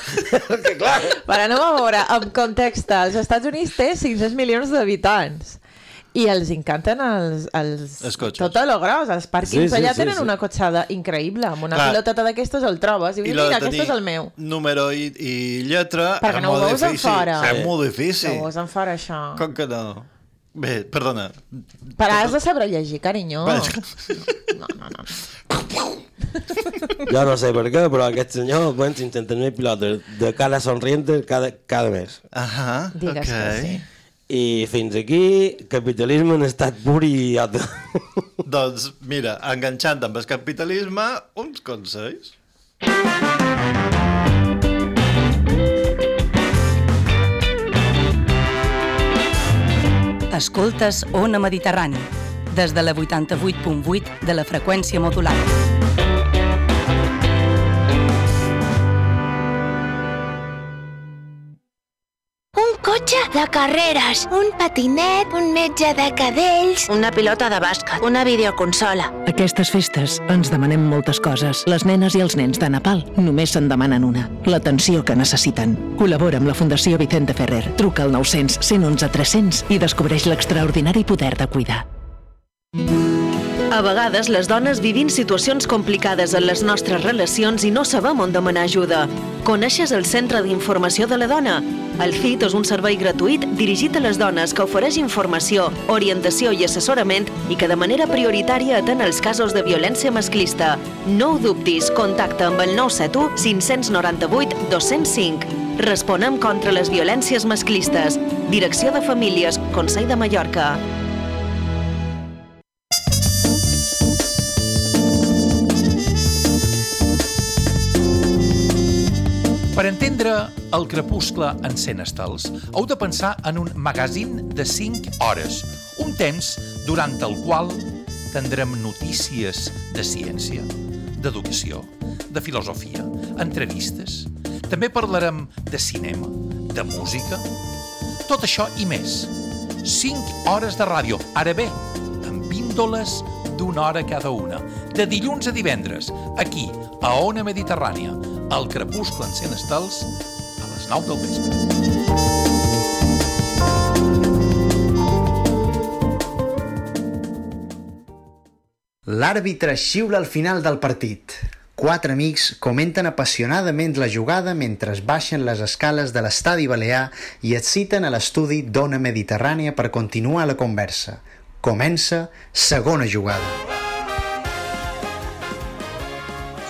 que clar,
Per anem a veure, en context, els Estats Units té 500 milions d'habitants i els encanten els, els,
Els cotxes.
tot lo gros, els pàrquings
Sí, sí,
allà
sí,
tenen
sí.
una cotxada increïble, amb una
Clar.
piloteta d'aquestes el trobes i dius,
de
mira, aquest és el meu.
Número i, i lletra
Perquè
és
no ho veus en fora.
És molt difícil.
No vols en fora, això.
Com que no? Bé, perdona.
Però has de saber llegir, carinyo. No, no, no.
jo no sé per què, però aquest senyor ven 500.000 pilotes de cara sonriente cada, cada mes.
Ahà,
Digues
ok.
que sí.
I fins aquí, capitalisme en estat pur i idiota.
Doncs mira, enganxant amb el capitalisme, uns consells.
Escoltes Ona Mediterrani, des de la 88.8 de la freqüència modulada.
Cotxe de carreres, un patinet, un metge de cadells, una pilota de bàsquet, una videoconsola.
Aquestes festes ens demanem moltes coses. Les nenes i els nens de Nepal només se'n demanen una. L'atenció que necessiten. Col·labora amb la Fundació Vicente Ferrer. Truca al 900 111 300 i descobreix l'extraordinari poder de cuidar.
A vegades les dones vivim situacions complicades en les nostres relacions i no sabem on demanar ajuda. Coneixes el Centre d'Informació de la Dona? El CIT és un servei gratuït dirigit a les dones que ofereix informació, orientació i assessorament i que de manera prioritària atén els casos de violència masclista. No ho dubtis, contacta amb el 971 598 205. Responem contra les violències masclistes. Direcció de Famílies, Consell de Mallorca.
Per entendre el crepuscle en 100 estels, heu de pensar en un magazín de 5 hores, un temps durant el qual tindrem notícies de ciència, d'educació, de filosofia, entrevistes. També parlarem de cinema, de música, tot això i més. 5 hores de ràdio, ara bé, amb píndoles d'una hora cada una, de dilluns a divendres, aquí, a Ona Mediterrània, al crepuscle en 100 estels, a les 9 del vespre.
L'àrbitre xiula al final del partit. Quatre amics comenten apassionadament la jugada mentre baixen les escales de l'estadi balear i et citen a l'estudi d'Ona Mediterrània per continuar la conversa. Comença segona jugada.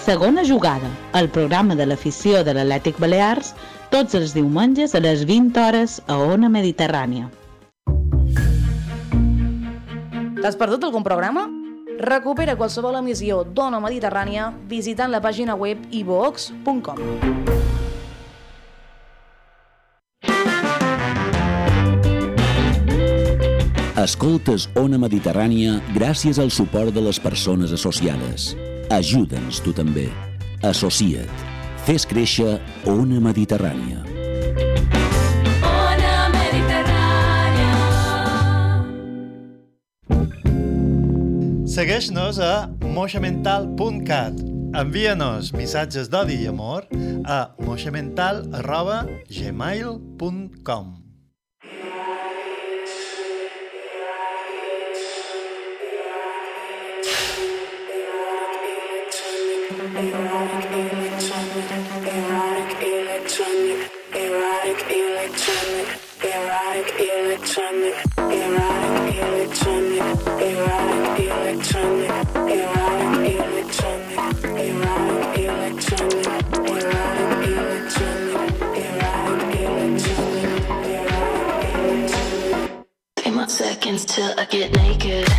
Segona jugada, el programa de l'afició de l'Atlètic Balears, tots els diumenges a les 20 hores a Ona Mediterrània.
T'has perdut algun programa? Recupera qualsevol emissió d'Ona Mediterrània visitant la pàgina web ivox.com.
Escoltes Ona Mediterrània gràcies al suport de les persones associades. Ajuda'ns tu també. Associa't. Fes créixer Ona Mediterrània.
Ona Mediterrània.
Segueix-nos a moixamental.cat. Envia-nos missatges d'odi i amor a moixamental.gmail.com
erotic electronic, seconds till I get naked.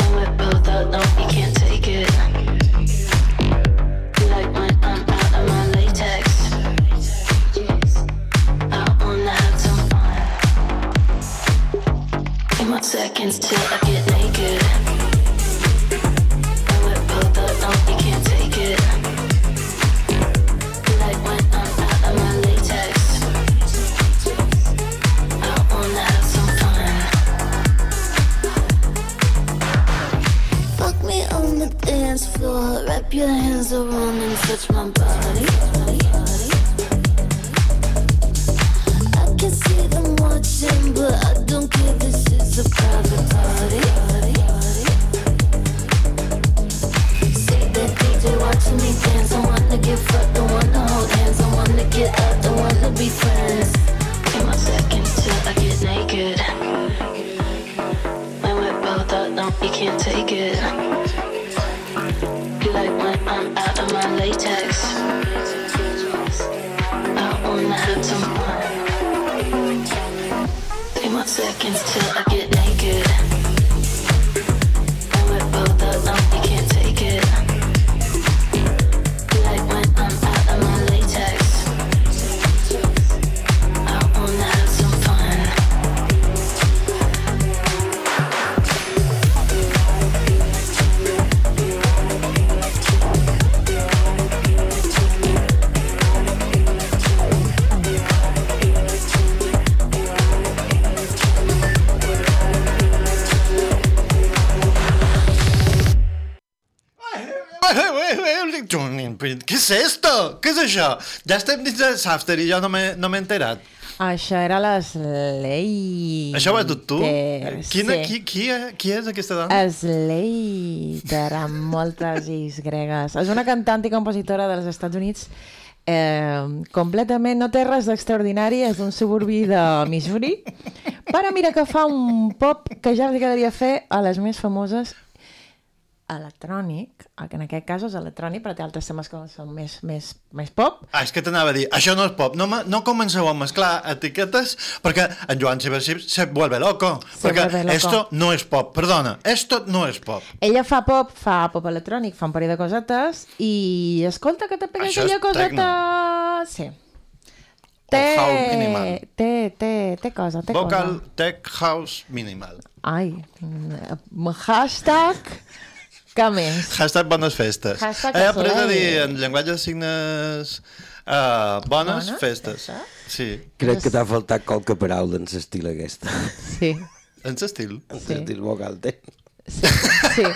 And we're both alone, we can't. Floor. Wrap your hands around and touch my body.
Això? Ja estem dins del Safter i jo no m'he no enterat.
Això era l'Slay.
Això ho has dut tu? Quina, qui, qui, qui és aquesta dona?
Slater, amb moltes is gregues. És una cantant i compositora dels Estats Units eh, completament, no té res d'extraordinari, és un suburbi de Missouri, però mira que fa un pop que ja li quedaria fer a les més famoses electrònic, que en aquest cas és electrònic, però té altres temes que són més, més, més pop.
Ah, és que t'anava a dir, això no és pop, no, no comenceu a mesclar etiquetes perquè en Joan Sebastià se vuelve loco,
Se
perquè
vuelve loco.
esto no és pop, perdona, esto no és pop.
Ella fa pop, fa pop electrònic, fa un parell de cosetes i escolta que te pega
Això
aquella coseta... Sí. Té, té, té, té cosa, té
Vocal
cosa.
Tech House Minimal.
Ai, mm, hashtag... Què més?
Hashtag bones festes.
Hashtag
He après a dir en llenguatge de signes uh, bones
Bones,
festes. Sí.
Crec que t'ha faltat qualque paraula en l'estil aquesta.
Sí.
En l'estil?
En l'estil vocal té.
Sí.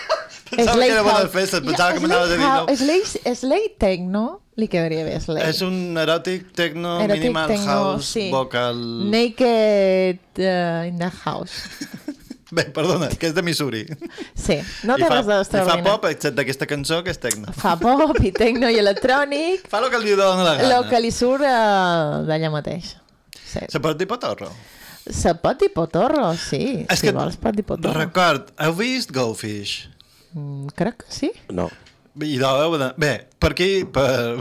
Pensava que era bones festes, pensava que m'anaves a dir no.
Slay, slay techno, li quedaria bé slay.
És un eròtic techno
Erotic
minimal
techno,
house
sí.
vocal...
Naked uh, in the house.
Bé, perdona, que és de Missouri.
Sí, no té
fa,
res
I fa
d'extraordinari.
pop, excepte aquesta cançó, que és techno.
Fa pop i techno i electrònic.
Fa el que li dona la gana.
El que li surt uh, d'allà mateix. Sí.
Se pot dir potorro?
Se pot dir potorro, sí.
És
si
que
vols pot dir potorro.
Record, heu vist Go Fish?
Mm, crec que sí.
No.
I de... Bé, per aquí, per,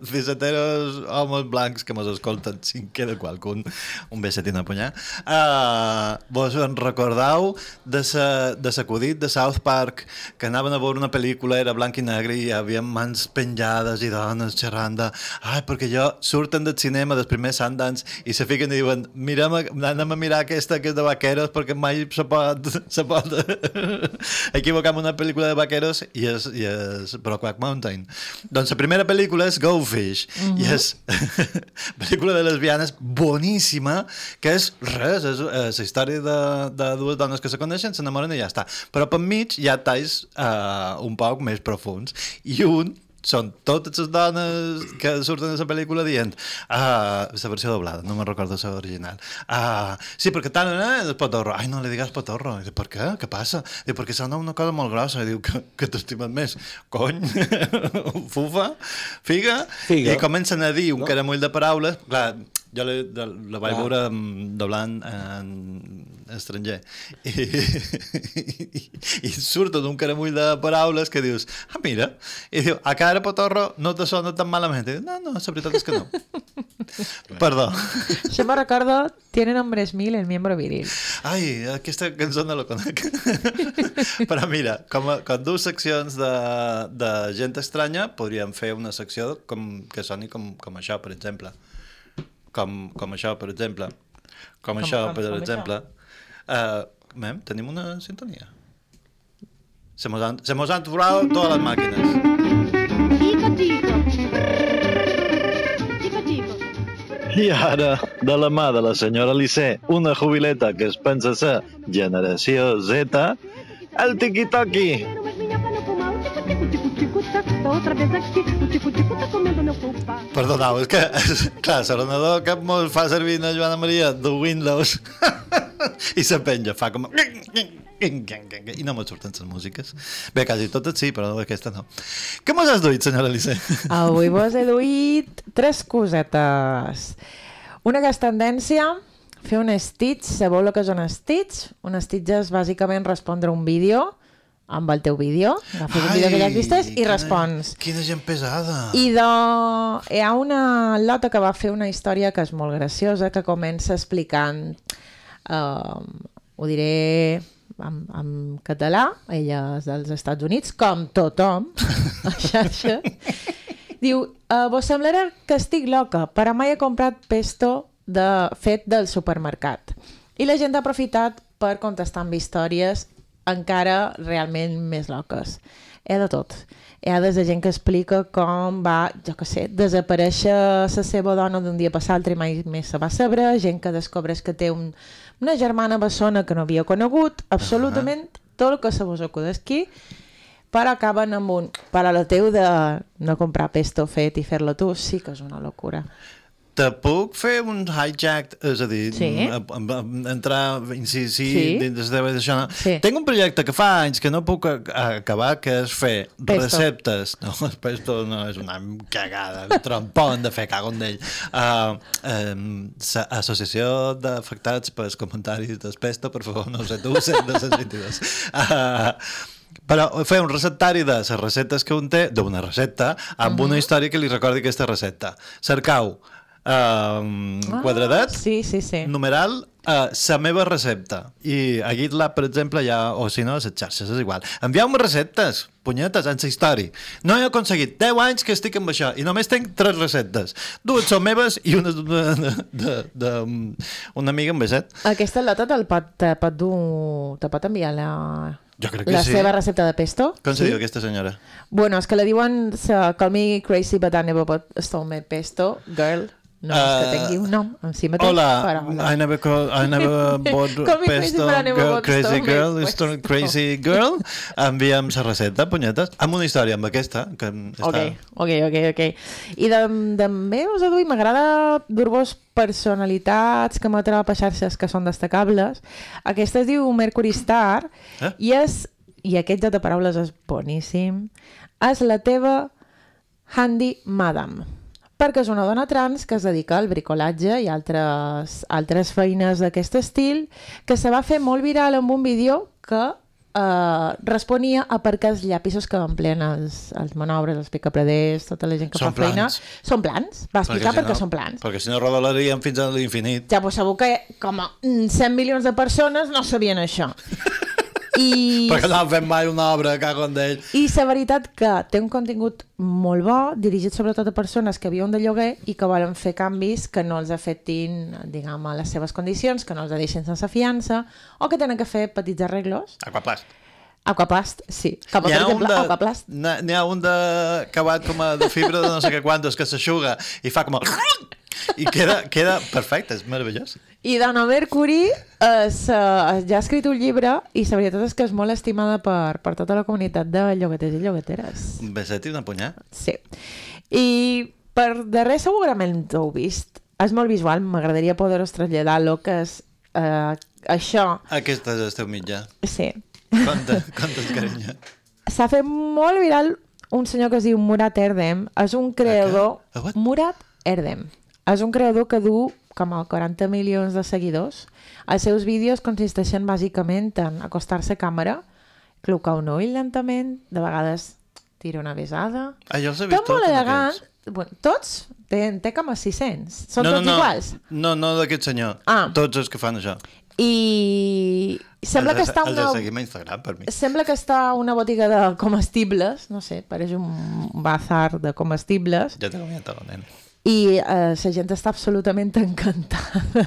fiseteros homes blancs que mos escolten, si en queda qualcun, un besetín a punyar, uh, vos en recordeu de sa, de de South Park, que anaven a veure una pel·lícula, era blanc i negre, i hi havia mans penjades i dones xerrant de ai, perquè jo surten del cinema dels primers Sundance i se fiquen i diuen mirem, anem a mirar aquesta que és de vaqueros perquè mai se pot, se pot equivocar amb una pel·lícula de vaqueros i és, i és Brokeback Mountain. Doncs la primera pel·lícula és Go Fish
Mhm.
i és pel·lícula de lesbianes boníssima que és res, és, és la història de, de dues dones que se coneixen, s'enamoren i ja està. Però per mig hi ha talls uh, un poc més profuns i un són totes les dones que surten de la pel·lícula dient ah, la versió doblada, no me'n recordo la original ah, sí, perquè tant eh, és potorro ai, no li digues potorro, I dic, per què? què passa? Diu, perquè sona una cosa molt grossa i diu, que, que t'estimen més cony, fufa figa,
Figa.
i comencen a dir un no. caramull de paraules clar, jo la, la, la vaig
Clar.
veure mm, doblant en estranger. I, i, i surten un caramull de paraules que dius, ah mira. I diu, a cara potorro no te sona tan malament. I diu, no, no, la veritat és que no. Perdó.
Yo me recuerdo, tiene nombres mil el miembro viril.
ai, aquesta cançó no la conec. Però mira, com, a, com dues seccions de, de gent estranya podríem fer una secció com, que soni com, com això, per exemple com, com això, per exemple. Com,
Com-
això,
com-
per
com
exemple. Uh, mem, tenim una sintonia. Se mos han, se mos han aturat totes les màquines.
I ara, de la mà de la senyora Lissé, una jubileta que es pensa ser generació Z, el tiqui-toqui.
Outra
Perdoneu, és que, clar, l'ordenador que mos fa servir la Joana Maria de Windows i se penja, fa com... I no me surten les músiques. Bé, quasi totes sí, però aquesta no. Què mos has duit, senyora Lissé?
Avui vos he duit tres cosetes. Una que és tendència, fer un stitch, sabeu el que és un stitch? Un stitch és bàsicament respondre un vídeo amb el teu vídeo, agafes un vídeo que ja existeix i respons.
Quina gent pesada.
I de... hi ha una lota que va fer una història que és molt graciosa, que comença explicant, uh, ho diré en, en català, ella és dels Estats Units, com tothom, a xarxa, diu, uh, vos semblarà que estic loca, però mai he comprat pesto de, fet del supermercat. I la gent ha aprofitat per contestar amb històries encara realment més loques. Hi ha de tot. Hi ha des de gent que explica com va, jo què sé, desaparèixer la seva dona d'un dia per l'altre i mai més se va saber, gent que descobreix que té un, una germana bessona que no havia conegut, absolutament tot el que se vos acudesqui, però acaben amb un paral·lo teu de no comprar pesto fet i fer-lo tu, sí que és una locura.
Te puc fer un hijack, és a dir,
Sí.
a, a, a, entrar, sí, sí, dins de això.
Sí.
Tinc un projecte que fa anys que no puc acabar, que és fer
Pesto.
receptes. No, el pesto no és una cagada, un trompon de fer cago en d'ell. Uh, um, Associació d'afectats pels comentaris del pesto, per favor, no sé tu, 100 de 22. Uh, Però fer un receptari de les receptes que un té, d'una recepta, amb
Mhm.
una història que li recordi aquesta recepta. Cercau, um,
Ah,
quadradet,
sí, sí, sí.
numeral, uh, la meva recepta. I a GitLab, per exemple, ja, o si no, a les xarxes, és igual. Envieu-me receptes, punyetes, en la història. No he aconseguit 10 anys que estic amb això i només tinc 3 receptes. Dues són meves i una d'una una amiga amb set.
Aquesta lata te'l pot, te pot, dur, te pot enviar la,
Jo crec que
la
sí.
seva recepta de pesto?
Com se diu aquesta senyora?
Bueno, és que la diuen Call me crazy but I never bought stole my pesto, girl. No és que
Uh,
tingui un nom en si mateix.
Hola,
però-
I never, call, I never bought pesto, girl, crazy girl, crazy girl. Envia'm la recepta, punyetes, amb una història, amb aquesta, que
Ok,
està...
ok, ok, ok. I de, també us dit, m'agrada dur-vos personalitats que m'ha trobat a xarxes que són destacables. Aquesta es diu Mercury Star
Eh?
i és, i aquest joc de paraules és boníssim, és la teva Handy Madam perquè és una dona trans que es dedica al bricolatge i altres, altres feines d'aquest estil, que se va fer molt viral amb un vídeo que eh, responia a per què els llapisos que empleen els, els manobres, els picapreders, tota la gent que
Són
fa feina,
plans.
són plans. Va explicar
si
per què
no-
són plans.
Perquè si no rodolaríem fins a l'infinit.
Ja, pues segur que com a mm, 100 milions de persones no sabien això. I...
Perquè no han fet mai una obra, cago en d'ell.
I la veritat que té un contingut molt bo, dirigit sobretot a persones que viuen de lloguer i que volen fer canvis que no els afectin, diguem, a les seves condicions, que no els deixin sense fiança, o que tenen que fer petits arreglos.
Aquaplast.
Aquaplast, sí. Com a, per exemple,
de,
Aquaplast.
n'hi- n'hi ha un de acabat com a de fibra de no sé què quantos que s'aixuga i fa com a... I queda, queda perfecte, és meravellós.
I Donna Mercury es, uh, ja ha escrit un llibre i la veritat és que és molt estimada per, per tota la comunitat de llogaters i llogateres.
Beset i una punyà.
Sí. I per darrer segurament ho heu vist. És molt visual, m'agradaria poder-vos traslladar el que és uh, això.
Aquest és el teu mitjà.
Sí.
Conta, conta's, carinyo.
S'ha fet molt viral un senyor que es diu Murat Erdem. És un creador... Murat Erdem. És un creador que du com a 40 milions de seguidors. Els seus vídeos consisteixen bàsicament en acostar-se a càmera, clocar un ull lentament, de vegades tira una besada...
Ah, jo els he vist
Tot molt
tots,
elegant. Bueno, tots? Té, té com a 600. Són
no,
tots
no, no,
iguals?
No, no d'aquest senyor.
Ah.
Tots els que fan això.
I sembla
Els
que
de-
està
de
una...
seguim a Instagram, per mi.
Sembla que està una botiga de comestibles, no sé, pareix un bazar de comestibles,
Ja t'he comentat, nen.
I eh, la gent està absolutament encantada.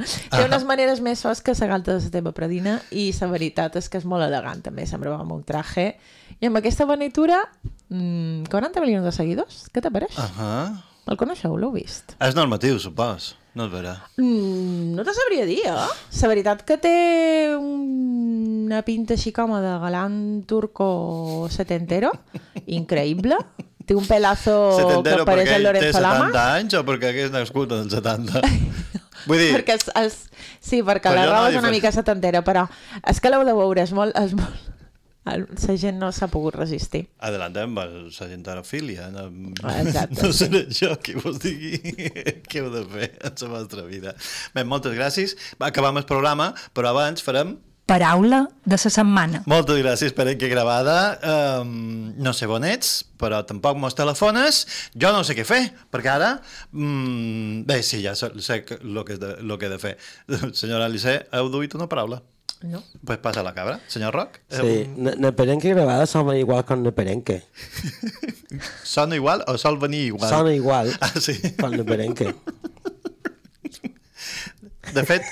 Té unes maneres més fosques que la galta de la teva predina i la veritat és que és molt elegant també, sembla amb un traje i amb aquesta bonitura mmm, 40 milions de seguidors, què te pareix?
Uh -huh.
El coneixeu, l'heu vist?
És normatiu, supos. No és vera.
Mm, no te sabria dir, eh? La veritat que té un- una pinta així com de galant turco setentero, increïble. Té un pelazo que pareix
perquè
el
ell té
Lorenzo
70
Lama.
anys o perquè hagués nascut en els 70? Vull dir,
Perquè els, els, sí, perquè
Però
la
jo no
roba és una mica setentera, però és que l'heu de veure, és molt... És molt... el- La gent no s'ha pogut resistir.
adellantem la gentarofília. No,
Exacte,
no
sí.
seré jo qui vos digui què heu de fer en la vostra vida. Bé, moltes gràcies. Va, Acabam el programa, però abans farem
Paraula de la setmana.
Moltes gràcies, esperem que gravada. Um, no sé on ets, però tampoc mos telefones. Jo no sé què fer, perquè ara... Um, bé, sí, ja sé, sé que- lo que, he de, lo que he de fer. Senyora Alice, heu duit una paraula?
No.
Pues passa la cabra. Senyor Roc?
Sí, na- na perenque gravada sona igual con na perenque.
Sona igual o sol venir igual?
Sona igual
ah, sí.
con na perenque.
De fet,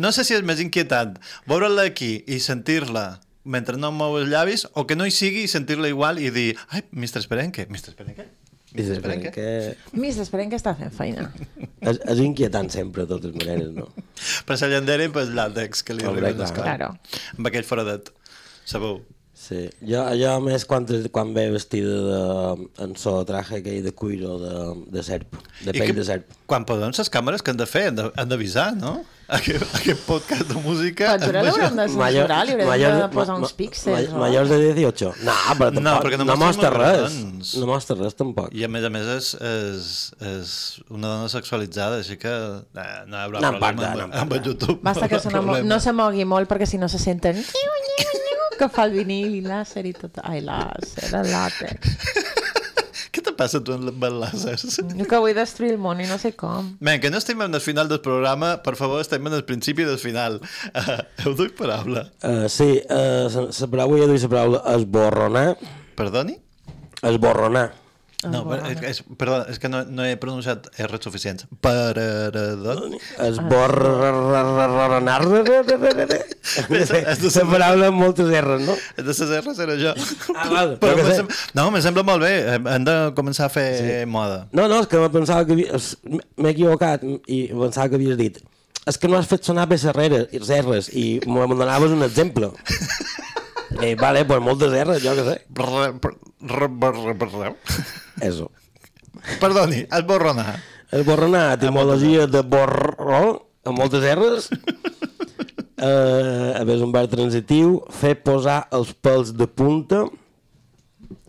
no sé si és més inquietant veure-la aquí i sentir-la mentre no mou els llavis o que no hi sigui i sentir-la igual i dir ai, Mr. Esperenque, Mr. Esperenque?
Mr. Perenque...
Mis, esperem que està fent feina.
És, és inquietant sempre, de totes maneres, no?
Per la llandera i pel làtex que li
Hombre,
arriben
clar.
Claro.
Amb aquell foradet. Sabeu?
Sí, jo, jo a més quan, quan ve vestida de, en so traje aquell de cuiro de, de serp, de pell
que-
de serp.
Quan podem les càmeres que han de fer, han de- han d'avisar, no? Aquest, aquest podcast de música...
Però l'haurem de censurar, li haurem de posar uns píxels. o-
Majors de 18? No, però tampoc,
No, perquè no
no mostra res. No mostra res, tampoc.
I a més a més és, és, és una dona sexualitzada, així que eh, no hi haurà
No
problema
importa,
amb,
no
amb el YouTube.
Basta que no, no se mogui molt perquè si no se senten... que fa el vinil i làser i tot. Ai, làser, el làtex.
Què te passa tu amb els làsers?
Jo que vull destruir el món i no sé com.
Ben, que no estem en el final del programa, per favor, estem en el principi del final. Uh, heu duit paraula?
Uh, sí, uh, la, la paraula, jo dic la paraula esborronar.
Perdoni?
Esborronar.
No, però és, és, perdó, és que no, no he pronunciat R suficients. Perdoni?
Esborronar. La paraula amb moltes R's, no?
De les R's era jo.
Ah, val,
Però me sem- no, me sembla molt bé. Hem de començar a fer sí. moda.
No, no, és que pensava que m'he equivocat i pensava que havies dit és que no has fet sonar bé les R's i les R's i me donaves un exemple. Eh, vale, pues moltes R's, jo què sé. Eso.
Perdoni, esborronar.
Esborronar, etimologia de borró, amb moltes R's. Eh, a més, un verb transitiu, fer posar els pèls de punta,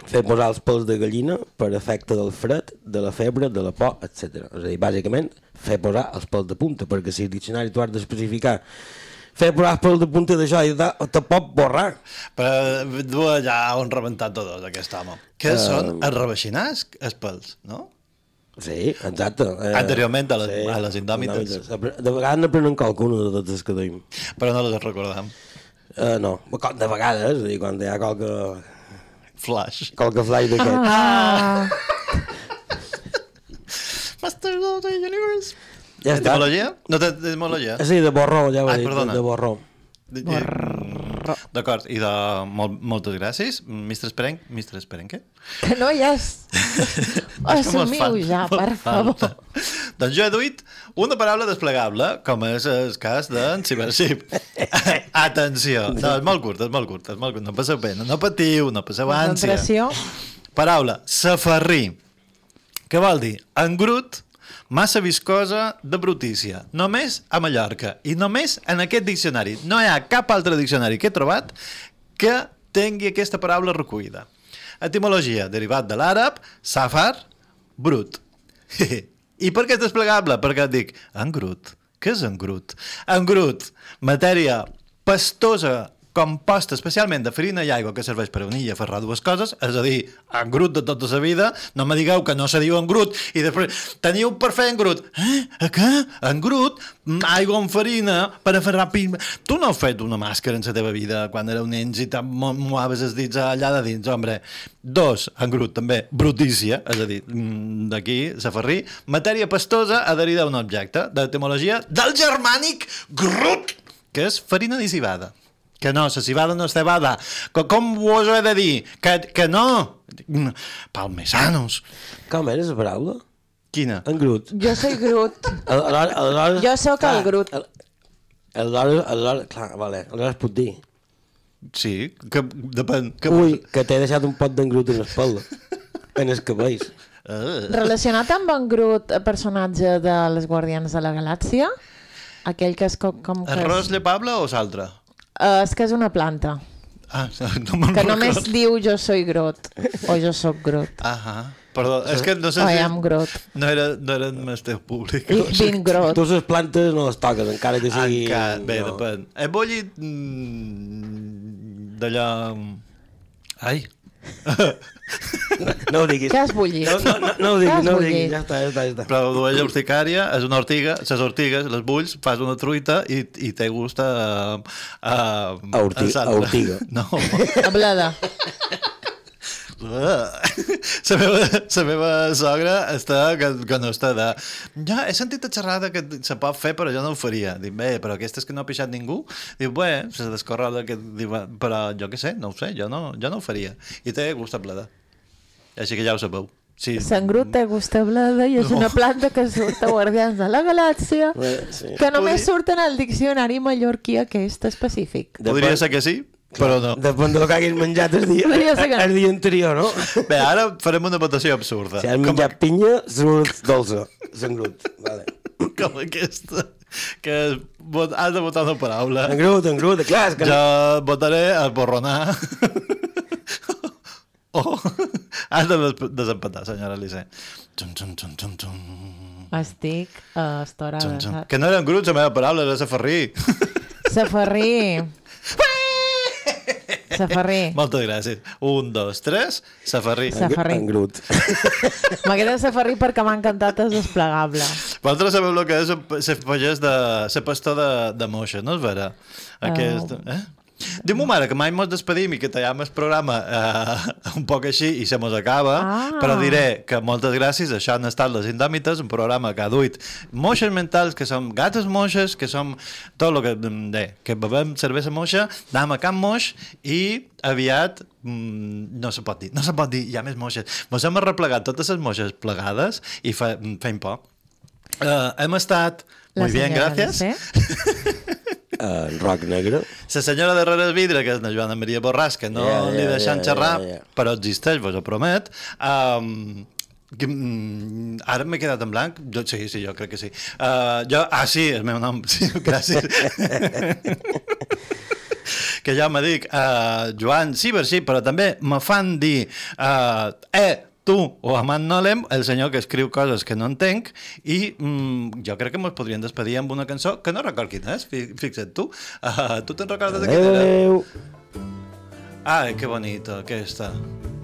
fer posar els pèls de gallina per efecte del fred, de la febre, de la por, etc. És a dir, bàsicament, fer posar els pèls de punta, perquè si el diccionari tu has d'especificar fer els pèls de punta d'això i de, te pot borrar.
Però du allà on rebentat tots, aquest home. Què
Eh,
són? Els rebaixinars? Els pèls, no?
Sí, exacte. Eh,
Anteriorment a les, a les indòmites.
indòmites. De vegades n'aprenen qualcuna de totes les que duim.
Però no les recordam.
Uh, no, de vegades, dir, quan hi ha qualque...
Flash.
Qualque flash d'aquest.
Ah,
Masters of the Universe.
Ja està.
Etimologia? No té etimologia?
Sí, de borró, ja ho he
Ai,
dit,
perdona.
de borró.
D'acord, i de molt, moltes gràcies. Mr. Esperenc, Mr. Esperenc, què?
que no hi has... Assumiu ja, per favor.
Doncs jo he duit una paraula desplegable, com és el cas d'en Cybership. Atenció. No, és molt curt, és molt curt, és molt curt. No passeu pena, no patiu, no passeu ànsia. Paraula, safarrí. Què vol dir? Engrut, massa viscosa de brutícia. Només a Mallorca. I només en aquest diccionari. No hi ha cap altre diccionari que he trobat que tingui aquesta paraula recollida. Etimologia, derivat de l'àrab, safar, brut. I per què és desplegable? Perquè et dic, engrut. Què és engrut? Engrut, matèria pastosa composta especialment de farina i aigua que serveix per unir i aferrar dues coses, és a dir, engrut de tota la vida, no me digueu que no se diu engrut, i després teniu per fer engrut. Eh? A què? Engrut? Mm, Aigua amb farina per aferrar pim... Tu no has fet una màscara en la teva vida quan éreu nens i moaves els dits allà de dins, hombre. Dos, engrut també, brutícia, és a dir, mm, d'aquí, safarrí, matèria pastosa adherida a un objecte, d'etimologia del germànic grut, que és farina de cibada. Que no, la cibada no és cebada. Co- Com vos ho he de dir? Que, que no. Palmesanos.
Com era la paraula?
Quina?
Engrut.
Jo soy Groot.
Aleshores, aleshores,
Jo sóc el
clar,
Groot.
al- Aleshores, aleshores, clar, vale, aleshores puc dir.
Sí, que depèn. Que
Ui, que t'he deixat un pot d'engrut en l'espalda. en els cabells.
Uh.
Relacionat amb en Groot, el personatge de les Guardians de la Galàxia, aquell que és com... com que
Arròs
és,
llepable o s'altre?
Uh, és que és una planta,
Ah, no me'n
que només
recordo.
diu jo soy Groot, o jo sóc Groot.
Ahà. Perdó, és que no sé
I
si...
am Groot.
No, era, no eren el teu públic.
Ich bin Groot.
Tu les plantes no les toques, encara que sigui...
Encara, bé,
no.
depèn. He bullit mm, d'allò... Ai.
No ho diguis.
Què has bullit?
No, no, no, no ho diguis, no ho diguis. Ja està, ja està, ja està.
Però l'ovella urticària és una ortiga, les ortigues, les bulls, fas una truita i, i té gust a... A,
A orti- a ortiga.
No.
A bleda.
la, meva, la meva sogra està que, que no està de... Ja, he sentit a xerrada que se pot fer, però jo no ho faria. Dic, bé, però aquestes que no ha pixat ningú? Diu, bé, se descorre que... Diu, però jo què sé, no ho sé, jo no, jo no ho faria. I té gust a bleda. Així que ja ho sabeu. Sí.
Sant Groot té gust a bleda i és
No.
una planta que surt a Guardians de la Galàxia,
Eh, sí.
que només surt en el diccionari mallorquí aquest específic.
Podria ser que sí, però no.
Depèn del que haguis menjat el dia, el dia anterior, no?
Bé, ara farem una votació absurda.
Si has menjat pinya, surt dolça. S'engrut. Vale.
Com aquesta. Que vot- has de votar una paraula.
Engrut, engrut, clar, és que...
Jo votaré el borronar. oh, has de des- desempatar, senyora Elisè. Tum, tum, tum, tum, tum.
Estic a estora
Tum, tum.
de...
Que no eren gruts, la meva paraula, era safarrí.
Safarrí. Safarrí.
Moltes gràcies. Un, dos, tres, Safarrí.
Safarrí.
En Grut.
M'agrada Safarrí perquè m'ha encantat el desplegable.
Vosaltres sabeu el que és ser pagès de... ser pastor de, de moixa, no és vera? Aquest... Eh? Diu-m'ho, mare, que mai mos despedim i que tallem el programa eh, un poc així i se mos acaba,
Ah.
però diré que moltes gràcies, això han estat Les Indòmites, un programa que ha duit moixes mentals, que som gates moixes, que som tot el que, mm, de, que bevem cervesa moixa, anem a Camp Moix i aviat mm, no se pot dir, no se pot dir, hi ha més moixes. Mos hem arreplegat totes les moixes plegades i fa, fem por. Uh, hem estat...
La
Muy bien, gracias.
En rock negre.
La senyora de Rere Vidre, que és la Joana Maria Borràs, que no
Ja, ja,
li deixen
ja,
xerrar,
ja, ja.
però existeix, vos ho promet. Um, que, mm, ara m'he quedat en blanc? Jo, sí, sí, jo crec que sí. Uh, jo, ah, sí, el meu nom, sí, gràcies. que ja me dic, uh, Joan Ciber, sí, però també me fan dir, uh, eh, tu o Amant Nolem, el senyor que escriu coses que no entenc, i mm, jo crec que ens podrien despedir amb una cançó que no record quina és, fi- fixa't tu. Uh, tu te'n recordes de quina era? Ay, qué bonito, ¿qué está?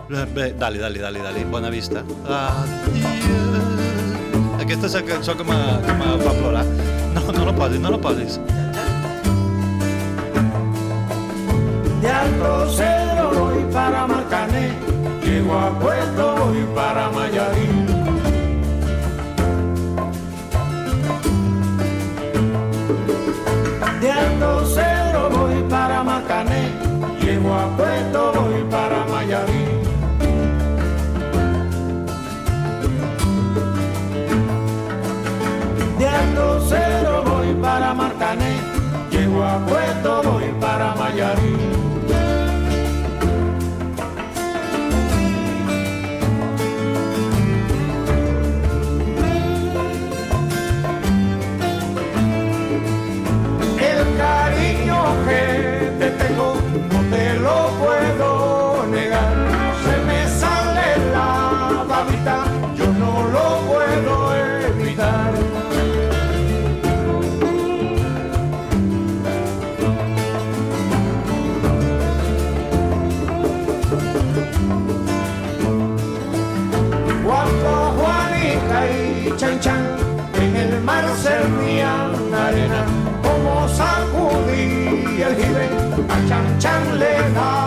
Bé, dale, dale, dale, dale, bona vista. Adiós. Aquesta és la cançó que me, que me fa plorar. No, no la posis, no la posis.
De Alto Cedro voy para Marcané, llego a Puerto voy para Mayarín. De Alto Cedro voy para Marcané, llego a Puerto voy para Mayarín. De Alto Cedro voy para Marcané, llego a Puerto voy para Mayarín.
chẳng chẳng lẽ nào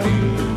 You.